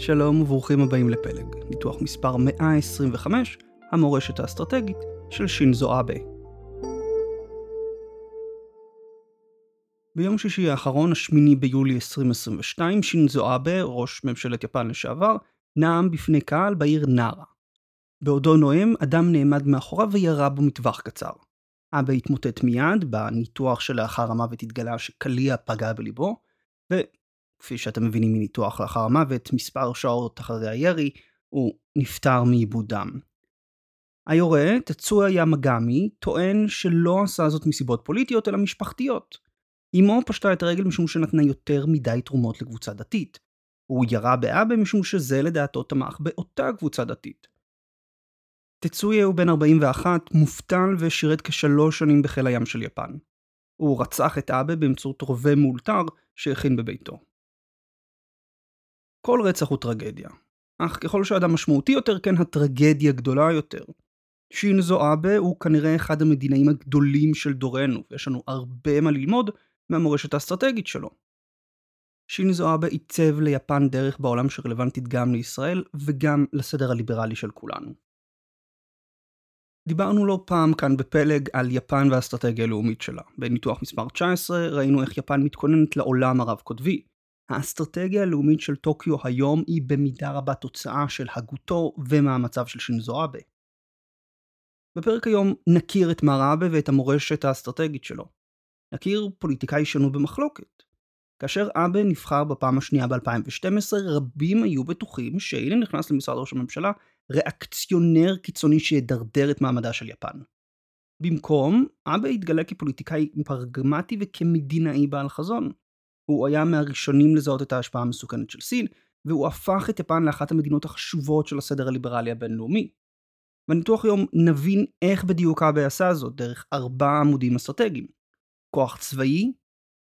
שלום וברוכים הבאים לפלג, ניתוח מספר 125, המורשת האסטרטגית של שינזו אבה. ביום שישי האחרון, השמיני ביולי 2022, שינזו אבה, ראש ממשלת יפן לשעבר, נאם בפני קהל בעיר נארה. בעודו נואם, אדם נעמד מאחוריו וירה בו מטווח קצר. אבה התמוטט מיד, בניתוח שלאחר המוות התגלה שקליע פגע בליבו, וכפי שאתם מבינים מניתוח לאחר המוות, מספר שעות אחרי הירי, הוא נפטר מעיבוד דם. היורה, תצויה ימגמי, טוען שלא עשה זאת מסיבות פוליטיות אלא משפחתיות. אמו פשטה את הרגל משום שנתנה יותר מדי תרומות לקבוצה דתית. הוא ירה באבא משום שזה לדעתו תמך באותה קבוצה דתית. תצויה הוא בן 41, מובטל ושירת כשלוש שנים בחיל הים של יפן. הוא רצח את אבא באמצעות רובה מאולתר שהכין בביתו. כל רצח הוא טרגדיה, אך ככל שאדם משמעותי יותר כן הטרגדיה גדולה יותר. שינזו אבה הוא כנראה אחד המדינאים הגדולים של דורנו, ויש לנו הרבה מה ללמוד מהמורשת האסטרטגית שלו. שינזו אבה עיצב ליפן דרך בעולם שרלוונטית גם לישראל וגם לסדר הליברלי של כולנו. דיברנו לא פעם כאן בפלג על יפן והאסטרטגיה הלאומית שלה. בניתוח מספר 19 ראינו איך יפן מתכוננת לעולם הרב-קוטבי. האסטרטגיה הלאומית של טוקיו היום היא במידה רבה תוצאה של הגותו ומאמציו של שינזו אבה. בפרק היום נכיר את מר אבה ואת המורשת האסטרטגית שלו. נכיר פוליטיקאי שנוי במחלוקת. כאשר אבה נבחר בפעם השנייה ב-2012, רבים היו בטוחים שהנה נכנס למשרד ראש הממשלה ריאקציונר קיצוני שידרדר את מעמדה של יפן. במקום, אבה התגלה כפוליטיקאי פרגמטי וכמדינאי בעל חזון. הוא היה מהראשונים לזהות את ההשפעה המסוכנת של סין, והוא הפך את יפן לאחת המדינות החשובות של הסדר הליברלי הבינלאומי. בניתוח היום נבין איך בדיוק אבה עשה זאת דרך ארבעה עמודים אסטרטגיים. כוח צבאי,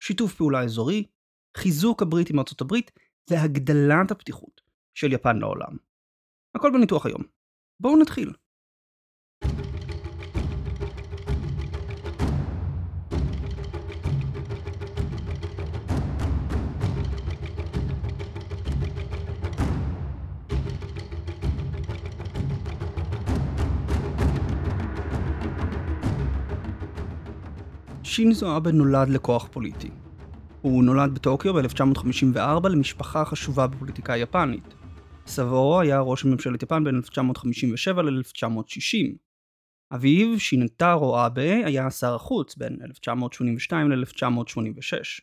שיתוף פעולה אזורי, חיזוק הברית עם ארצות הברית והגדלת הפתיחות של יפן לעולם. הכל בניתוח היום. בואו נתחיל. שינזו אבה נולד לכוח פוליטי. הוא נולד בטוקיו ב-1954 למשפחה חשובה בפוליטיקה היפנית. סבו היה ראש ממשלת יפן בין 1957 ל-1960. אביו, שינטרו אבה, היה שר החוץ בין 1982 ל-1986.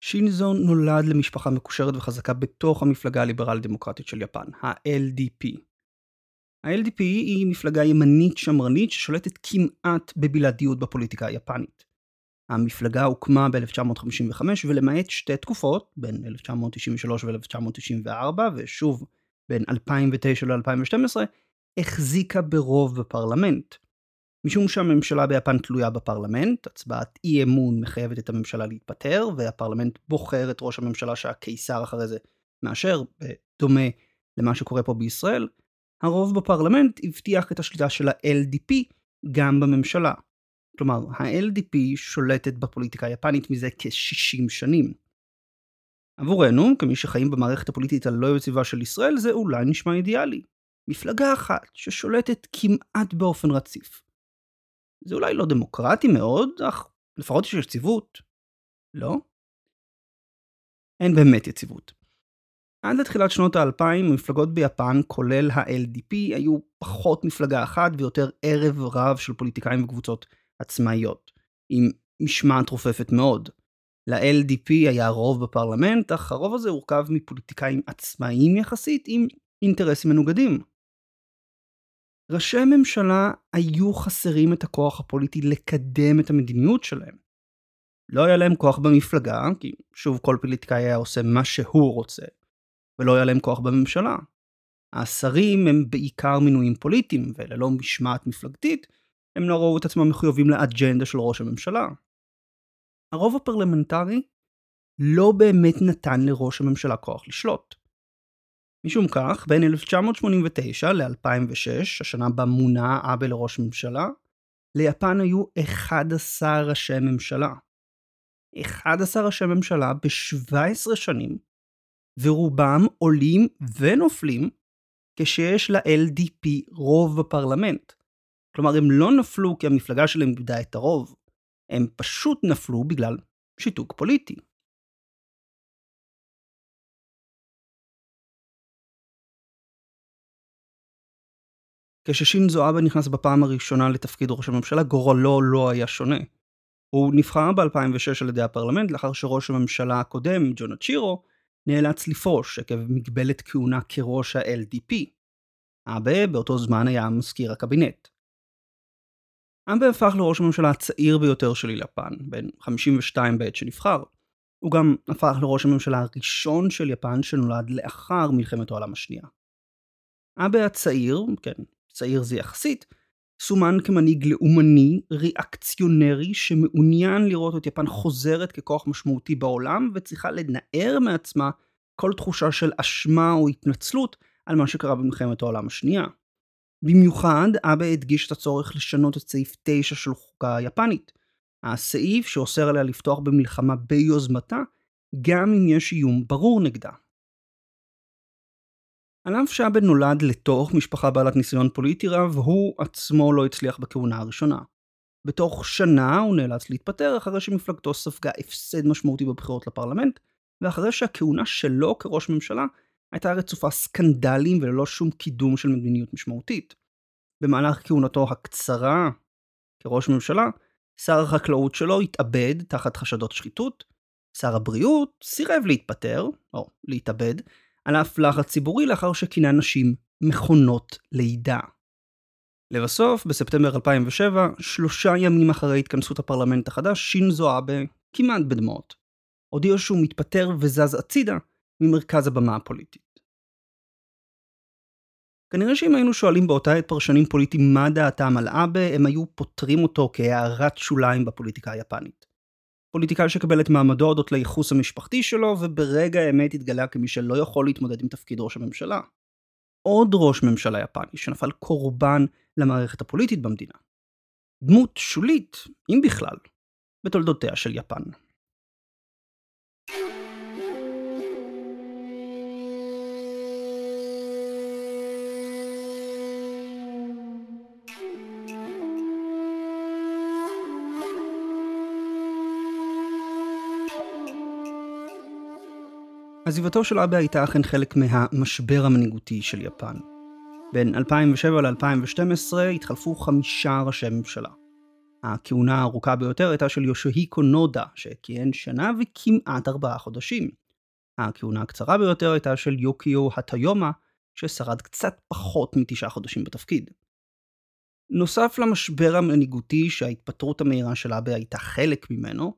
שינזו נולד למשפחה מקושרת וחזקה בתוך המפלגה הליברלית דמוקרטית של יפן, ה-LDP. ה-LDP היא מפלגה ימנית שמרנית ששולטת כמעט בבלעדיות בפוליטיקה היפנית. המפלגה הוקמה ב-1955 ולמעט שתי תקופות, בין 1993 ו-1994 ושוב בין 2009 ל-2012, החזיקה ברוב בפרלמנט. משום שהממשלה ביפן תלויה בפרלמנט, הצבעת אי אמון מחייבת את הממשלה להתפטר, והפרלמנט בוחר את ראש הממשלה שהקיסר אחרי זה מאשר, בדומה למה שקורה פה בישראל, הרוב בפרלמנט הבטיח את השליטה של ה-LDP גם בממשלה. כלומר, ה-LDP שולטת בפוליטיקה היפנית מזה כ-60 שנים. עבורנו, כמי שחיים במערכת הפוליטית הלא יציבה של ישראל, זה אולי נשמע אידיאלי. מפלגה אחת ששולטת כמעט באופן רציף. זה אולי לא דמוקרטי מאוד, אך לפחות יש יציבות. לא? אין באמת יציבות. עד לתחילת שנות האלפיים, המפלגות ביפן, כולל ה-LDP, היו פחות מפלגה אחת ויותר ערב רב של פוליטיקאים וקבוצות עצמאיות, עם משמעת רופפת מאוד. ל-LDP היה רוב בפרלמנט, אך הרוב הזה הורכב מפוליטיקאים עצמאיים יחסית עם אינטרסים מנוגדים. ראשי ממשלה היו חסרים את הכוח הפוליטי לקדם את המדיניות שלהם. לא היה להם כוח במפלגה, כי שוב כל פוליטיקאי היה עושה מה שהוא רוצה, ולא היה להם כוח בממשלה. השרים הם בעיקר מינויים פוליטיים, וללא משמעת מפלגתית, הם לא ראו את עצמם מחויבים לאג'נדה של ראש הממשלה. הרוב הפרלמנטרי לא באמת נתן לראש הממשלה כוח לשלוט. משום כך, בין 1989 ל-2006, השנה בה מונה אבה לראש ממשלה, ליפן היו 11 ראשי ממשלה. 11 ראשי ממשלה ב-17 שנים, ורובם עולים ונופלים כשיש ל-LDP רוב בפרלמנט. כלומר, הם לא נפלו כי המפלגה שלהם איבדה את הרוב, הם פשוט נפלו בגלל שיתוק פוליטי. כששינזו אבה נכנס בפעם הראשונה לתפקיד ראש הממשלה, גורלו לא היה שונה. הוא נבחר ב-2006 על ידי הפרלמנט לאחר שראש הממשלה הקודם, ג'ונה צ'ירו, נאלץ לפרוש עקב מגבלת כהונה כראש ה-LDP. אבה באותו זמן היה מזכיר הקבינט. אבה הפך לראש הממשלה הצעיר ביותר של יפן, בן 52 בעת שנבחר. הוא גם הפך לראש הממשלה הראשון של יפן שנולד לאחר מלחמת העולם השנייה. אבה הצעיר, כן, צעיר זה יחסית, סומן כמנהיג לאומני, ריאקציונרי, שמעוניין לראות את יפן חוזרת ככוח משמעותי בעולם, וצריכה לנער מעצמה כל תחושה של אשמה או התנצלות על מה שקרה במלחמת העולם השנייה. במיוחד, אבה הדגיש את הצורך לשנות את סעיף 9 של חוקה היפנית. הסעיף שאוסר עליה לפתוח במלחמה ביוזמתה, גם אם יש איום ברור נגדה. על אף שאבן נולד לתוך משפחה בעלת ניסיון פוליטי רב, הוא עצמו לא הצליח בכהונה הראשונה. בתוך שנה הוא נאלץ להתפטר אחרי שמפלגתו ספגה הפסד משמעותי בבחירות לפרלמנט, ואחרי שהכהונה שלו כראש ממשלה הייתה רצופה סקנדלים וללא שום קידום של מדיניות משמעותית. במהלך כהונתו הקצרה כראש ממשלה, שר החקלאות שלו התאבד תחת חשדות שחיתות, שר הבריאות סירב להתפטר, או להתאבד, על אף לחץ ציבורי לאחר שכינה נשים מכונות לידה. לבסוף, בספטמבר 2007, שלושה ימים אחרי התכנסות הפרלמנט החדש, שינזו אבה, כמעט בדמעות, הודיע שהוא מתפטר וזז הצידה ממרכז הבמה הפוליטית. כנראה שאם היינו שואלים באותה עת פרשנים פוליטיים מה דעתם על אבה, הם היו פותרים אותו כהערת שוליים בפוליטיקה היפנית. פוליטיקאי שקבל את מעמדו הודות לייחוס המשפחתי שלו, וברגע האמת התגלה כמי שלא יכול להתמודד עם תפקיד ראש הממשלה. עוד ראש ממשלה יפני שנפל קורבן למערכת הפוליטית במדינה. דמות שולית, אם בכלל, בתולדותיה של יפן. עזיבתו של אבה הייתה אכן חלק מהמשבר המנהיגותי של יפן. בין 2007 ל-2012 התחלפו חמישה ראשי ממשלה. הכהונה הארוכה ביותר הייתה של יושהיקו נודה, שכיהן שנה וכמעט ארבעה חודשים. הכהונה הקצרה ביותר הייתה של יוקיו הטיומה, ששרד קצת פחות מתשעה חודשים בתפקיד. נוסף למשבר המנהיגותי שההתפטרות המהירה של אבה הייתה חלק ממנו,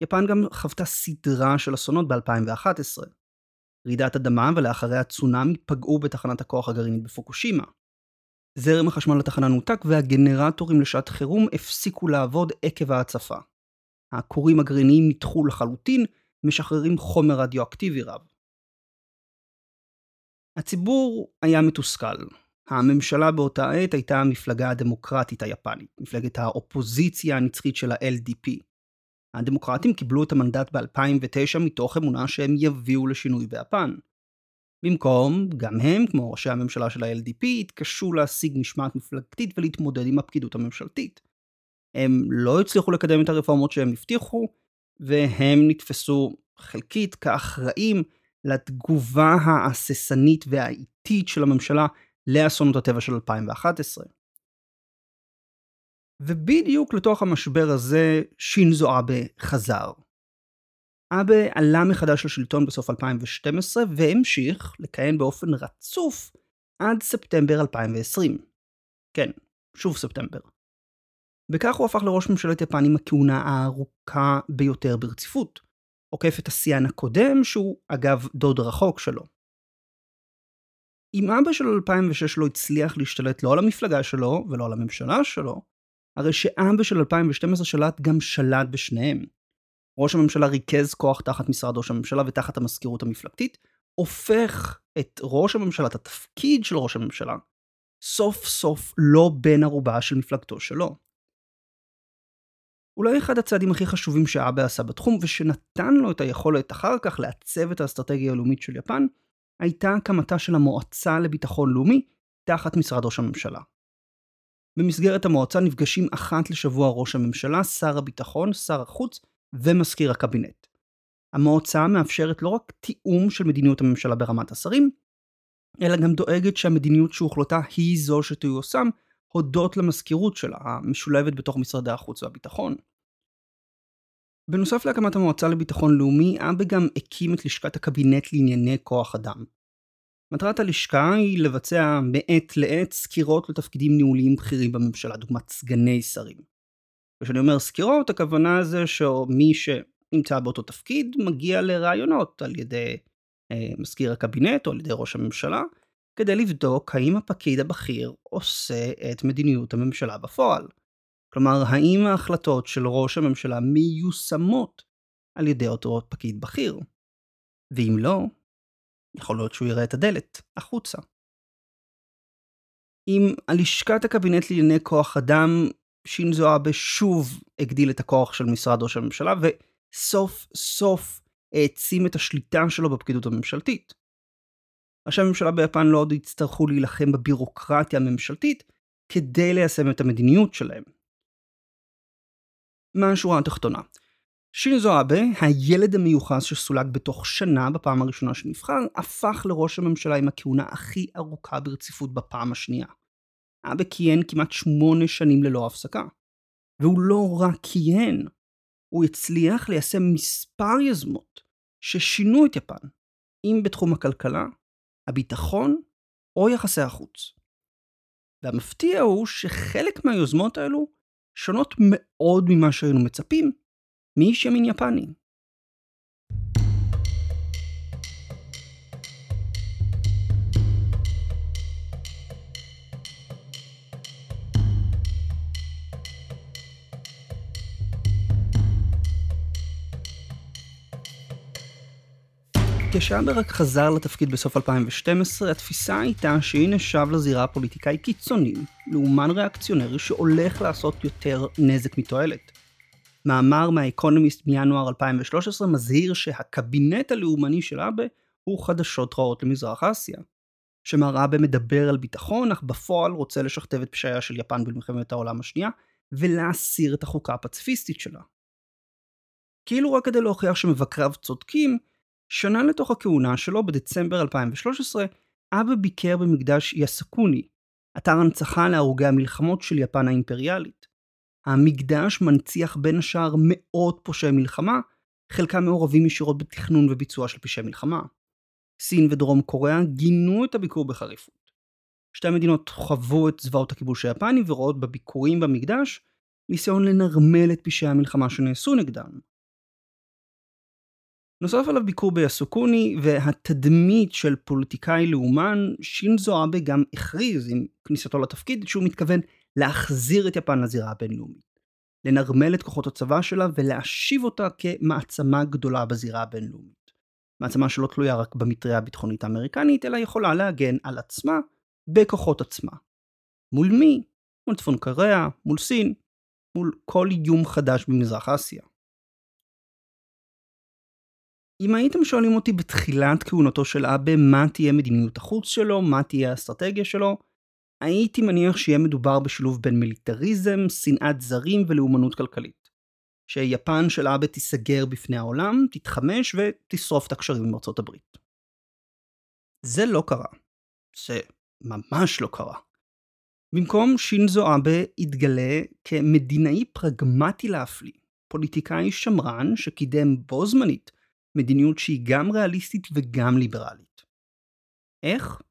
יפן גם חוותה סדרה של אסונות ב-2011. רעידת אדמה ולאחריה צונאמי פגעו בתחנת הכוח הגרעינית בפוקושימה. זרם החשמל לתחנה נותק והגנרטורים לשעת חירום הפסיקו לעבוד עקב ההצפה. הכורים הגרעיניים נדחו לחלוטין, משחררים חומר רדיואקטיבי רב. הציבור היה מתוסכל. הממשלה באותה עת הייתה המפלגה הדמוקרטית היפנית, מפלגת האופוזיציה הנצחית של ה-LDP. הדמוקרטים קיבלו את המנדט ב-2009 מתוך אמונה שהם יביאו לשינוי ביפן. במקום, גם הם, כמו ראשי הממשלה של ה-LDP, התקשו להשיג משמעת מפלגתית ולהתמודד עם הפקידות הממשלתית. הם לא הצליחו לקדם את הרפורמות שהם הבטיחו, והם נתפסו חלקית כאחראים לתגובה ההססנית והאיטית של הממשלה לאסונות הטבע של 2011. ובדיוק לתוך המשבר הזה שינזו אבה חזר. אבה עלה מחדש לשלטון בסוף 2012 והמשיך לכהן באופן רצוף עד ספטמבר 2020. כן, שוב ספטמבר. בכך הוא הפך לראש ממשלת יפן עם הכהונה הארוכה ביותר ברציפות. עוקף את השיאן הקודם, שהוא אגב דוד רחוק שלו. אם אבא של 2006 לא הצליח להשתלט לא על המפלגה שלו ולא על הממשלה שלו, הרי שאבא של 2012 שלט גם שלט בשניהם. ראש הממשלה ריכז כוח תחת משרד ראש הממשלה ותחת המזכירות המפלגתית, הופך את ראש הממשלה, את התפקיד של ראש הממשלה, סוף סוף לא בן ערובה של מפלגתו שלו. אולי אחד הצעדים הכי חשובים שאבה עשה בתחום, ושנתן לו את היכולת אחר כך לעצב את האסטרטגיה הלאומית של יפן, הייתה הקמתה של המועצה לביטחון לאומי תחת משרד ראש הממשלה. במסגרת המועצה נפגשים אחת לשבוע ראש הממשלה, שר הביטחון, שר החוץ ומזכיר הקבינט. המועצה מאפשרת לא רק תיאום של מדיניות הממשלה ברמת השרים, אלא גם דואגת שהמדיניות שהוחלטה היא זו שתיושם הודות למזכירות שלה, המשולבת בתוך משרדי החוץ והביטחון. בנוסף להקמת המועצה לביטחון לאומי, אבא גם הקים את לשכת הקבינט לענייני כוח אדם. מטרת הלשכה היא לבצע מעת לעת סקירות לתפקידים ניהוליים בכירים בממשלה, דוגמת סגני שרים. כשאני אומר סקירות, הכוונה זה שמי שנמצא באותו תפקיד מגיע לראיונות על ידי אה, מזכיר הקבינט או על ידי ראש הממשלה, כדי לבדוק האם הפקיד הבכיר עושה את מדיניות הממשלה בפועל. כלומר, האם ההחלטות של ראש הממשלה מיושמות על ידי אותו פקיד בכיר? ואם לא, יכול להיות שהוא יראה את הדלת החוצה. עם הלשכת הקבינט לענייני כוח אדם, שינזו אבה שוב הגדיל את הכוח של משרד ראש הממשלה, וסוף סוף העצים את השליטה שלו בפקידות הממשלתית. ראשי הממשלה ביפן לא עוד יצטרכו להילחם בבירוקרטיה הממשלתית כדי ליישם את המדיניות שלהם. מה השורה התחתונה? שינזו אבה, הילד המיוחס שסולק בתוך שנה בפעם הראשונה שנבחר, הפך לראש הממשלה עם הכהונה הכי ארוכה ברציפות בפעם השנייה. אבה כיהן כמעט שמונה שנים ללא הפסקה. והוא לא רק כיהן, הוא הצליח ליישם מספר יזמות ששינו את יפן, אם בתחום הכלכלה, הביטחון או יחסי החוץ. והמפתיע הוא שחלק מהיוזמות האלו שונות מאוד ממה שהיינו מצפים מאיש ימין יפני. כשאבר רק חזר לתפקיד בסוף 2012, התפיסה הייתה שהנה שב לזירה הפוליטיקאי קיצוני, לאומן ריאקציונרי שהולך לעשות יותר נזק מתועלת. מאמר מהאקונומיסט מינואר 2013 מזהיר שהקבינט הלאומני של אבה הוא חדשות רעות למזרח אסיה. שמר אבה מדבר על ביטחון, אך בפועל רוצה לשכתב את פשעיה של יפן במלחמת העולם השנייה, ולהסיר את החוקה הפציפיסטית שלה. כאילו רק כדי להוכיח שמבקריו צודקים, שנה לתוך הכהונה שלו, בדצמבר 2013, אבה ביקר במקדש יסקוני, אתר הנצחה להרוגי המלחמות של יפן האימפריאלית. המקדש מנציח בין השאר מאות פושעי מלחמה, חלקם מעורבים ישירות בתכנון וביצוע של פשעי מלחמה. סין ודרום קוריאה גינו את הביקור בחריפות. שתי המדינות חוו את זוועות הכיבוש היפני ורואות בביקורים במקדש ניסיון לנרמל את פשעי המלחמה שנעשו נגדם. נוסף עליו ביקור ביסוקוני והתדמית של פוליטיקאי לאומן, שינזו אבה גם הכריז עם כניסתו לתפקיד שהוא מתכוון להחזיר את יפן לזירה הבינלאומית. לנרמל את כוחות הצבא שלה ולהשיב אותה כמעצמה גדולה בזירה הבינלאומית. מעצמה שלא תלויה רק במטריה הביטחונית האמריקנית, אלא יכולה להגן על עצמה בכוחות עצמה. מול מי? מול צפון קוריאה, מול סין, מול כל איום חדש במזרח אסיה. אם הייתם שואלים אותי בתחילת כהונתו של אבה מה תהיה מדיניות החוץ שלו, מה תהיה האסטרטגיה שלו, הייתי מניח שיהיה מדובר בשילוב בין מיליטריזם, שנאת זרים ולאומנות כלכלית. שיפן של אבה תיסגר בפני העולם, תתחמש ותשרוף את הקשרים עם ארצות הברית. זה לא קרה. זה ממש לא קרה. במקום שינזו אבה התגלה כמדינאי פרגמטי להפליא, פוליטיקאי שמרן שקידם בו זמנית מדיניות שהיא גם ריאליסטית וגם ליברלית. איך?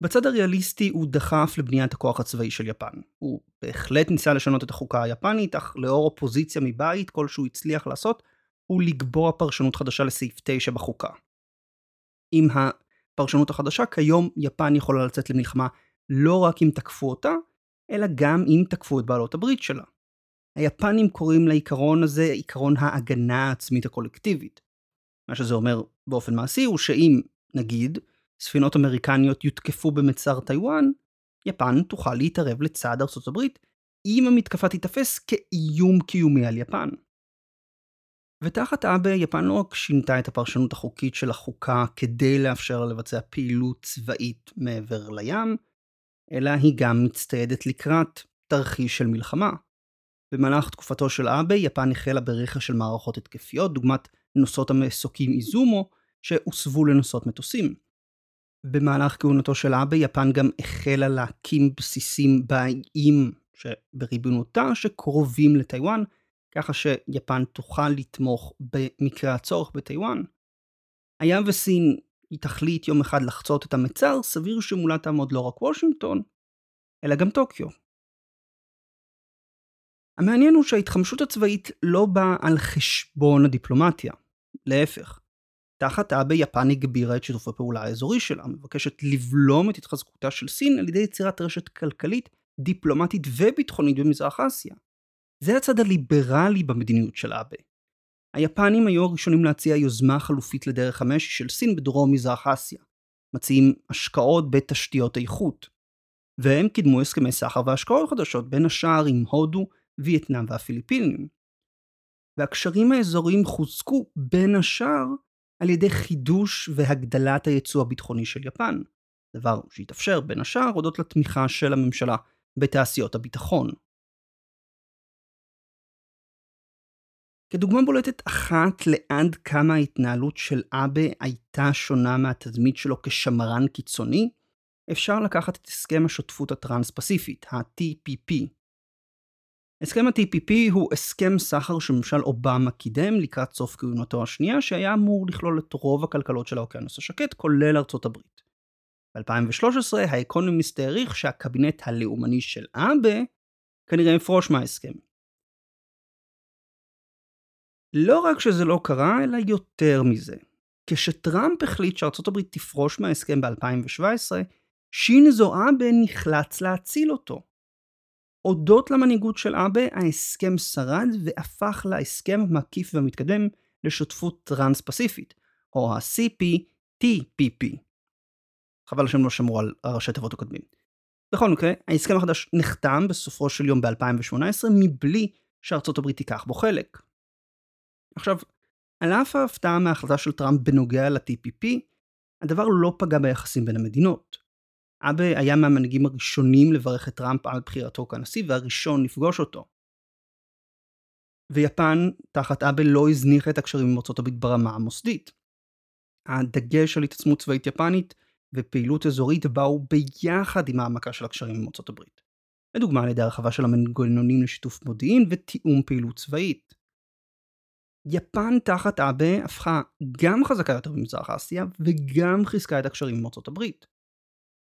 בצד הריאליסטי הוא דחף לבניית הכוח הצבאי של יפן. הוא בהחלט ניסה לשנות את החוקה היפנית, אך לאור אופוזיציה מבית, כל שהוא הצליח לעשות הוא לקבוע פרשנות חדשה לסעיף 9 בחוקה. עם הפרשנות החדשה, כיום יפן יכולה לצאת למלחמה לא רק אם תקפו אותה, אלא גם אם תקפו את בעלות הברית שלה. היפנים קוראים לעיקרון הזה עיקרון ההגנה העצמית הקולקטיבית. מה שזה אומר באופן מעשי הוא שאם, נגיד, ספינות אמריקניות יותקפו במצר טיוואן, יפן תוכל להתערב לצד ארצות הברית אם המתקפה תיתפס כאיום קיומי על יפן. ותחת אבה, יפן לא רק שינתה את הפרשנות החוקית של החוקה כדי לאפשר לבצע פעילות צבאית מעבר לים, אלא היא גם מצטיידת לקראת תרחיש של מלחמה. במהלך תקופתו של אבה, יפן החלה ברכש של מערכות התקפיות, דוגמת נוסעות המסוקים איזומו, שהוסבו לנוסעות מטוסים. במהלך כהונתו של אבה, יפן גם החלה להקים בסיסים באיים שבריבונותה שקרובים לטיוואן, ככה שיפן תוכל לתמוך במקרה הצורך בטיוואן. היה וסין היא תחליט יום אחד לחצות את המצר, סביר שמולה תעמוד לא רק וושינגטון, אלא גם טוקיו. המעניין הוא שההתחמשות הצבאית לא באה על חשבון הדיפלומטיה, להפך. תחת אבה יפן הגבירה את שיתוף הפעולה האזורי שלה, מבקשת לבלום את התחזקותה של סין על ידי יצירת רשת כלכלית, דיפלומטית וביטחונית במזרח אסיה. זה הצד הליברלי במדיניות של אבה. היפנים היו הראשונים להציע יוזמה חלופית לדרך המשי של סין בדרום מזרח אסיה. מציעים השקעות בתשתיות איכות. והם קידמו הסכמי סחר והשקעות חדשות בין השאר עם הודו, וייטנאם והפיליפינים. והקשרים האזוריים חוזקו בין השאר על ידי חידוש והגדלת היצוא הביטחוני של יפן, דבר שהתאפשר בין השאר הודות לתמיכה של הממשלה בתעשיות הביטחון. כדוגמה בולטת אחת לעד כמה ההתנהלות של אבה הייתה שונה מהתדמית שלו כשמרן קיצוני, אפשר לקחת את הסכם השותפות הטרנס-פסיפית, ה-TPP. הסכם ה-TPP הוא הסכם סחר שממשל אובמה קידם לקראת סוף כהונתו השנייה, שהיה אמור לכלול את רוב הכלכלות של האוקיינוס השקט, כולל ארצות הברית. ב-2013 האקונומיסט העריך שהקבינט הלאומני של אבה כנראה יפרוש מההסכם. לא רק שזה לא קרה, אלא יותר מזה. כשטראמפ החליט שארצות הברית תפרוש מההסכם ב-2017, שינזו אבה נחלץ להציל אותו. הודות למנהיגות של אבה, ההסכם שרד והפך להסכם המקיף והמתקדם לשותפות טרנס-פסיפית, או ה-CPTPP. חבל שהם לא שמרו על הראשי תיבות הקודמים. בכל מקרה, ההסכם החדש נחתם בסופו של יום ב-2018 מבלי שארצות הברית תיקח בו חלק. עכשיו, על אף ההפתעה מההחלטה של טראמפ בנוגע ל-TPP, הדבר לא פגע ביחסים בין המדינות. אבה היה מהמנהיגים הראשונים לברך את טראמפ על בחירתו כנשיא והראשון לפגוש אותו. ויפן, תחת אבה, לא הזניחה את הקשרים עם ארצות הברית ברמה המוסדית. הדגש על התעצמות צבאית יפנית ופעילות אזורית באו ביחד עם העמקה של הקשרים עם ארצות הברית. לדוגמה על ידי הרחבה של המנגנונים לשיתוף מודיעין ותיאום פעילות צבאית. יפן תחת אבה הפכה גם חזקה יותר במזרח אסיה וגם חיזקה את הקשרים עם ארצות הברית.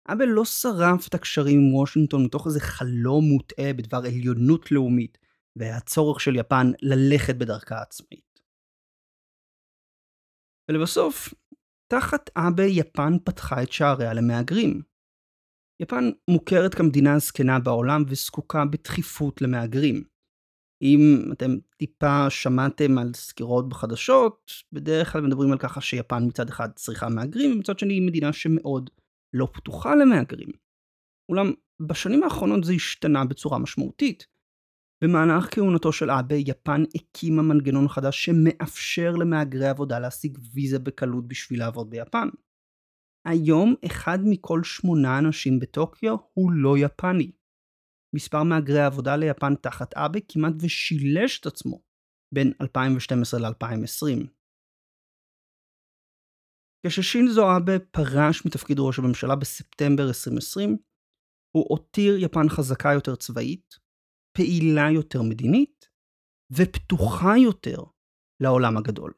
אבה לא שרף את הקשרים עם וושינגטון מתוך איזה חלום מוטעה בדבר עליונות לאומית והצורך של יפן ללכת בדרכה עצמאית. ולבסוף, תחת אבה יפן פתחה את שעריה למהגרים. יפן מוכרת כמדינה הזקנה בעולם וזקוקה בדחיפות למהגרים. אם אתם טיפה שמעתם על סקירות בחדשות, בדרך כלל מדברים על ככה שיפן מצד אחד צריכה מהגרים, ומצד שני היא מדינה שמאוד לא פתוחה למהגרים. אולם בשנים האחרונות זה השתנה בצורה משמעותית. במהלך כהונתו של אבה, יפן הקימה מנגנון חדש שמאפשר למהגרי עבודה להשיג ויזה בקלות בשביל לעבוד ביפן. היום אחד מכל שמונה אנשים בטוקיו הוא לא יפני. מספר מהגרי העבודה ליפן תחת אבה כמעט ושילש את עצמו בין 2012 ל-2020. כששינזו אבה פרש מתפקיד ראש הממשלה בספטמבר 2020, הוא הותיר יפן חזקה יותר צבאית, פעילה יותר מדינית, ופתוחה יותר לעולם הגדול.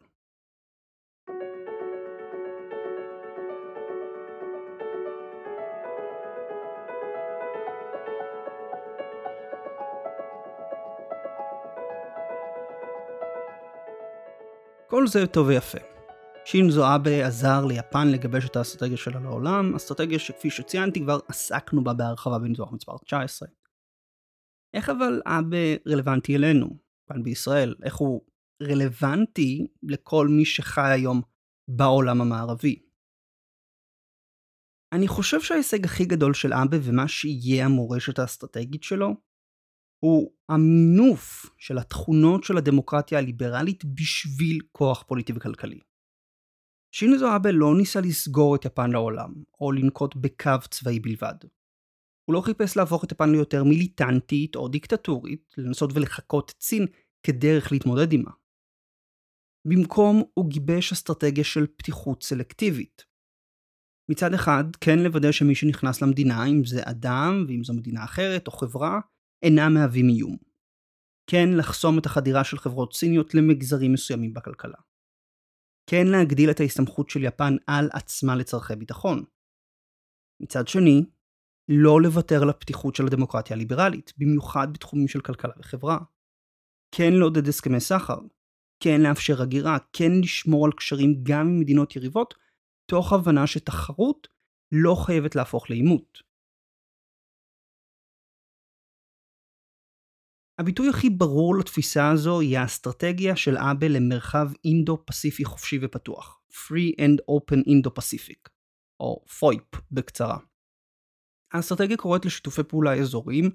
כל זה טוב ויפה. שינזו אבה עזר ליפן לגבש את האסטרטגיה שלה לעולם, אסטרטגיה שכפי שציינתי כבר עסקנו בה בהרחבה בניתוח מספר 19. איך אבל אבה רלוונטי אלינו, כאן בישראל? איך הוא רלוונטי לכל מי שחי היום בעולם המערבי? אני חושב שההישג הכי גדול של אבה ומה שיהיה המורשת האסטרטגית שלו, הוא המינוף של התכונות של הדמוקרטיה הליברלית בשביל כוח פוליטי וכלכלי. שינזו אבה לא ניסה לסגור את יפן לעולם, או לנקוט בקו צבאי בלבד. הוא לא חיפש להפוך את יפן ליותר מיליטנטית או דיקטטורית, לנסות ולחקות את סין כדרך להתמודד עימה. במקום הוא גיבש אסטרטגיה של פתיחות סלקטיבית. מצד אחד, כן לוודא שמי שנכנס למדינה, אם זה אדם ואם זו מדינה אחרת או חברה, אינם מהווים איום. כן לחסום את החדירה של חברות סיניות למגזרים מסוימים בכלכלה. כן להגדיל את ההסתמכות של יפן על עצמה לצורכי ביטחון. מצד שני, לא לוותר על הפתיחות של הדמוקרטיה הליברלית, במיוחד בתחומים של כלכלה וחברה. כן לעודד הסכמי סחר, כן לאפשר הגירה, כן לשמור על קשרים גם עם מדינות יריבות, תוך הבנה שתחרות לא חייבת להפוך לעימות. הביטוי הכי ברור לתפיסה הזו היא האסטרטגיה של אבה למרחב אינדו-פסיפי חופשי ופתוח, Free and Open Indo-Pacific, או FOIP בקצרה. האסטרטגיה קוראת לשיתופי פעולה אזוריים,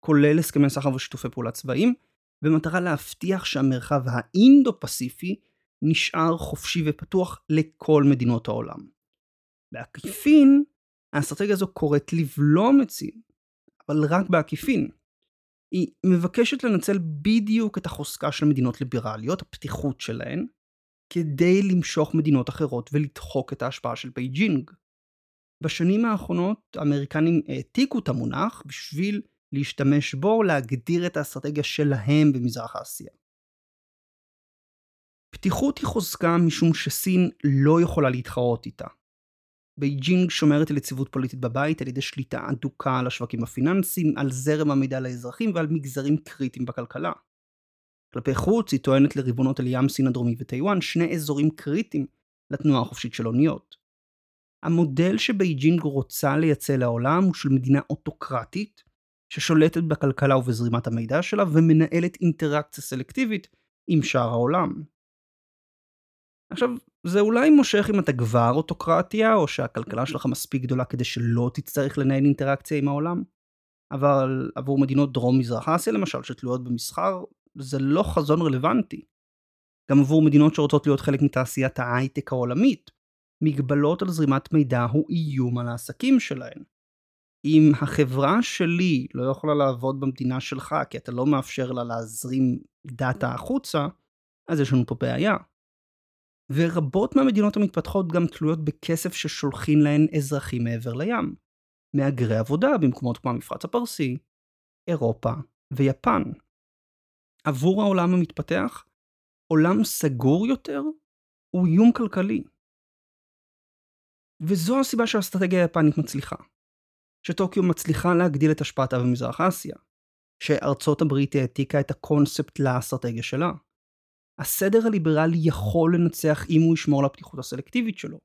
כולל הסכמי סחר ושיתופי פעולה צבאיים, במטרה להבטיח שהמרחב האינדו-פסיפי נשאר חופשי ופתוח לכל מדינות העולם. בעקיפין, האסטרטגיה הזו קוראת לבלום את סין, אבל רק בעקיפין. היא מבקשת לנצל בדיוק את החוזקה של מדינות ליברליות, הפתיחות שלהן, כדי למשוך מדינות אחרות ולדחוק את ההשפעה של בייג'ינג. בשנים האחרונות האמריקנים העתיקו את המונח בשביל להשתמש בו להגדיר את האסטרטגיה שלהם במזרח אסיה. פתיחות היא חוזקה משום שסין לא יכולה להתחרות איתה. בייג'ינג שומרת על יציבות פוליטית בבית על ידי שליטה אדוקה על השווקים הפיננסיים, על זרם המידע לאזרחים ועל מגזרים קריטיים בכלכלה. כלפי חוץ היא טוענת לריבונות על ים סין הדרומי וטיוואן, שני אזורים קריטיים לתנועה החופשית של אוניות. המודל שבייג'ינג רוצה לייצא לעולם הוא של מדינה אוטוקרטית, ששולטת בכלכלה ובזרימת המידע שלה ומנהלת אינטראקציה סלקטיבית עם שאר העולם. עכשיו, זה אולי מושך אם אתה כבר אוטוקרטיה, או שהכלכלה שלך מספיק גדולה כדי שלא תצטרך לנהל אינטראקציה עם העולם, אבל עבור מדינות דרום-מזרח אסיה למשל, שתלויות במסחר, זה לא חזון רלוונטי. גם עבור מדינות שרוצות להיות חלק מתעשיית ההייטק העולמית, מגבלות על זרימת מידע הוא איום על העסקים שלהן. אם החברה שלי לא יכולה לעבוד במדינה שלך כי אתה לא מאפשר לה להזרים דאטה החוצה, אז יש לנו פה בעיה. ורבות מהמדינות המתפתחות גם תלויות בכסף ששולחים להן אזרחים מעבר לים. מהגרי עבודה במקומות כמו המפרץ הפרסי, אירופה ויפן. עבור העולם המתפתח, עולם סגור יותר הוא איום כלכלי. וזו הסיבה שהאסטרטגיה היפנית מצליחה. שטוקיו מצליחה להגדיל את השפעתה במזרח אסיה. שארצות הברית העתיקה את הקונספט לאסטרטגיה שלה. הסדר הליברלי יכול לנצח אם הוא ישמור על הפתיחות הסלקטיבית שלו.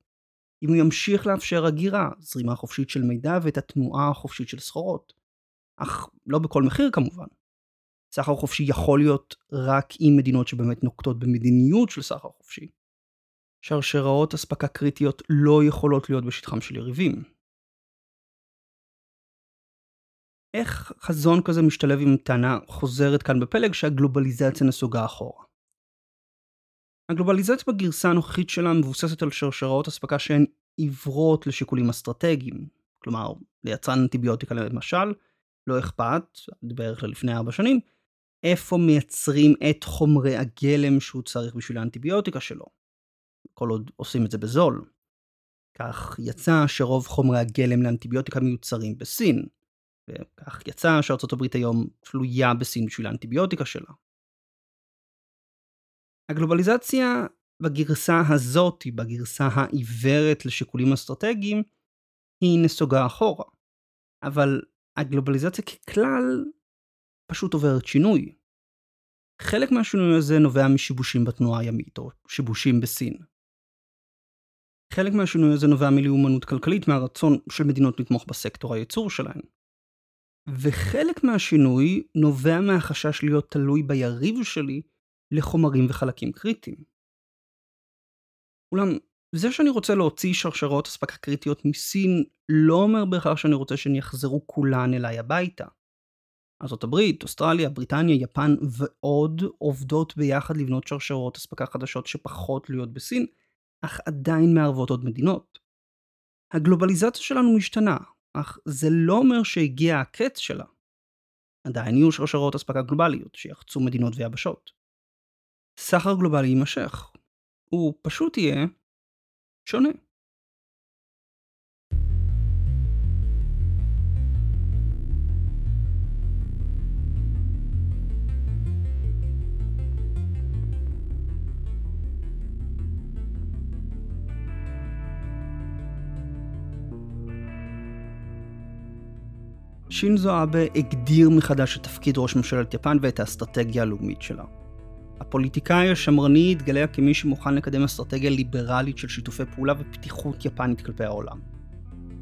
אם הוא ימשיך לאפשר הגירה, זרימה חופשית של מידע ואת התנועה החופשית של סחורות. אך לא בכל מחיר כמובן. סחר חופשי יכול להיות רק עם מדינות שבאמת נוקטות במדיניות של סחר חופשי. שרשראות אספקה קריטיות לא יכולות להיות בשטחם של יריבים. איך חזון כזה משתלב עם טענה חוזרת כאן בפלג שהגלובליזציה נסוגה אחורה? הגלובליזציה בגרסה הנוכחית שלה מבוססת על שרשראות אספקה שהן עיוורות לשיקולים אסטרטגיים. כלומר, ליצרן אנטיביוטיקה למשל, לא אכפת, בערך ללפני ארבע שנים, איפה מייצרים את חומרי הגלם שהוא צריך בשביל האנטיביוטיקה שלו. כל עוד עושים את זה בזול. כך יצא שרוב חומרי הגלם לאנטיביוטיקה מיוצרים בסין, וכך יצא שארצות הברית היום תלויה בסין בשביל האנטיביוטיקה שלה. הגלובליזציה בגרסה הזאת, בגרסה העיוורת לשיקולים אסטרטגיים, היא נסוגה אחורה. אבל הגלובליזציה ככלל פשוט עוברת שינוי. חלק מהשינוי הזה נובע משיבושים בתנועה הימית, או שיבושים בסין. חלק מהשינוי הזה נובע מלאומנות כלכלית, מהרצון של מדינות לתמוך בסקטור הייצור שלהן. וחלק מהשינוי נובע מהחשש להיות תלוי ביריב שלי לחומרים וחלקים קריטיים. אולם, זה שאני רוצה להוציא שרשרות אספקה קריטיות מסין לא אומר בהכרח שאני רוצה שהן יחזרו כולן אליי הביתה. ארה"ב, אוסטרליה, בריטניה, יפן ועוד עובדות ביחד לבנות שרשרות אספקה חדשות שפחות תלויות בסין, אך עדיין מערבות עוד מדינות. הגלובליזציה שלנו משתנה, אך זה לא אומר שהגיע הקץ שלה. עדיין יהיו שרשרות אספקה גלובליות שיחצו מדינות ויבשות. סחר גלובלי יימשך. הוא פשוט יהיה שונה. שינזו אבה הגדיר מחדש את תפקיד ראש ממשלת יפן ואת האסטרטגיה הלאומית שלה. הפוליטיקאי השמרני התגלה כמי שמוכן לקדם אסטרטגיה ליברלית של שיתופי פעולה ופתיחות יפנית כלפי העולם.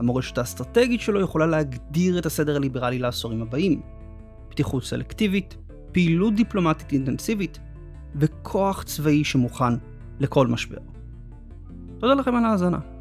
המורשת האסטרטגית שלו יכולה להגדיר את הסדר הליברלי לעשורים הבאים. פתיחות סלקטיבית, פעילות דיפלומטית אינטנסיבית וכוח צבאי שמוכן לכל משבר. תודה לכם על ההאזנה.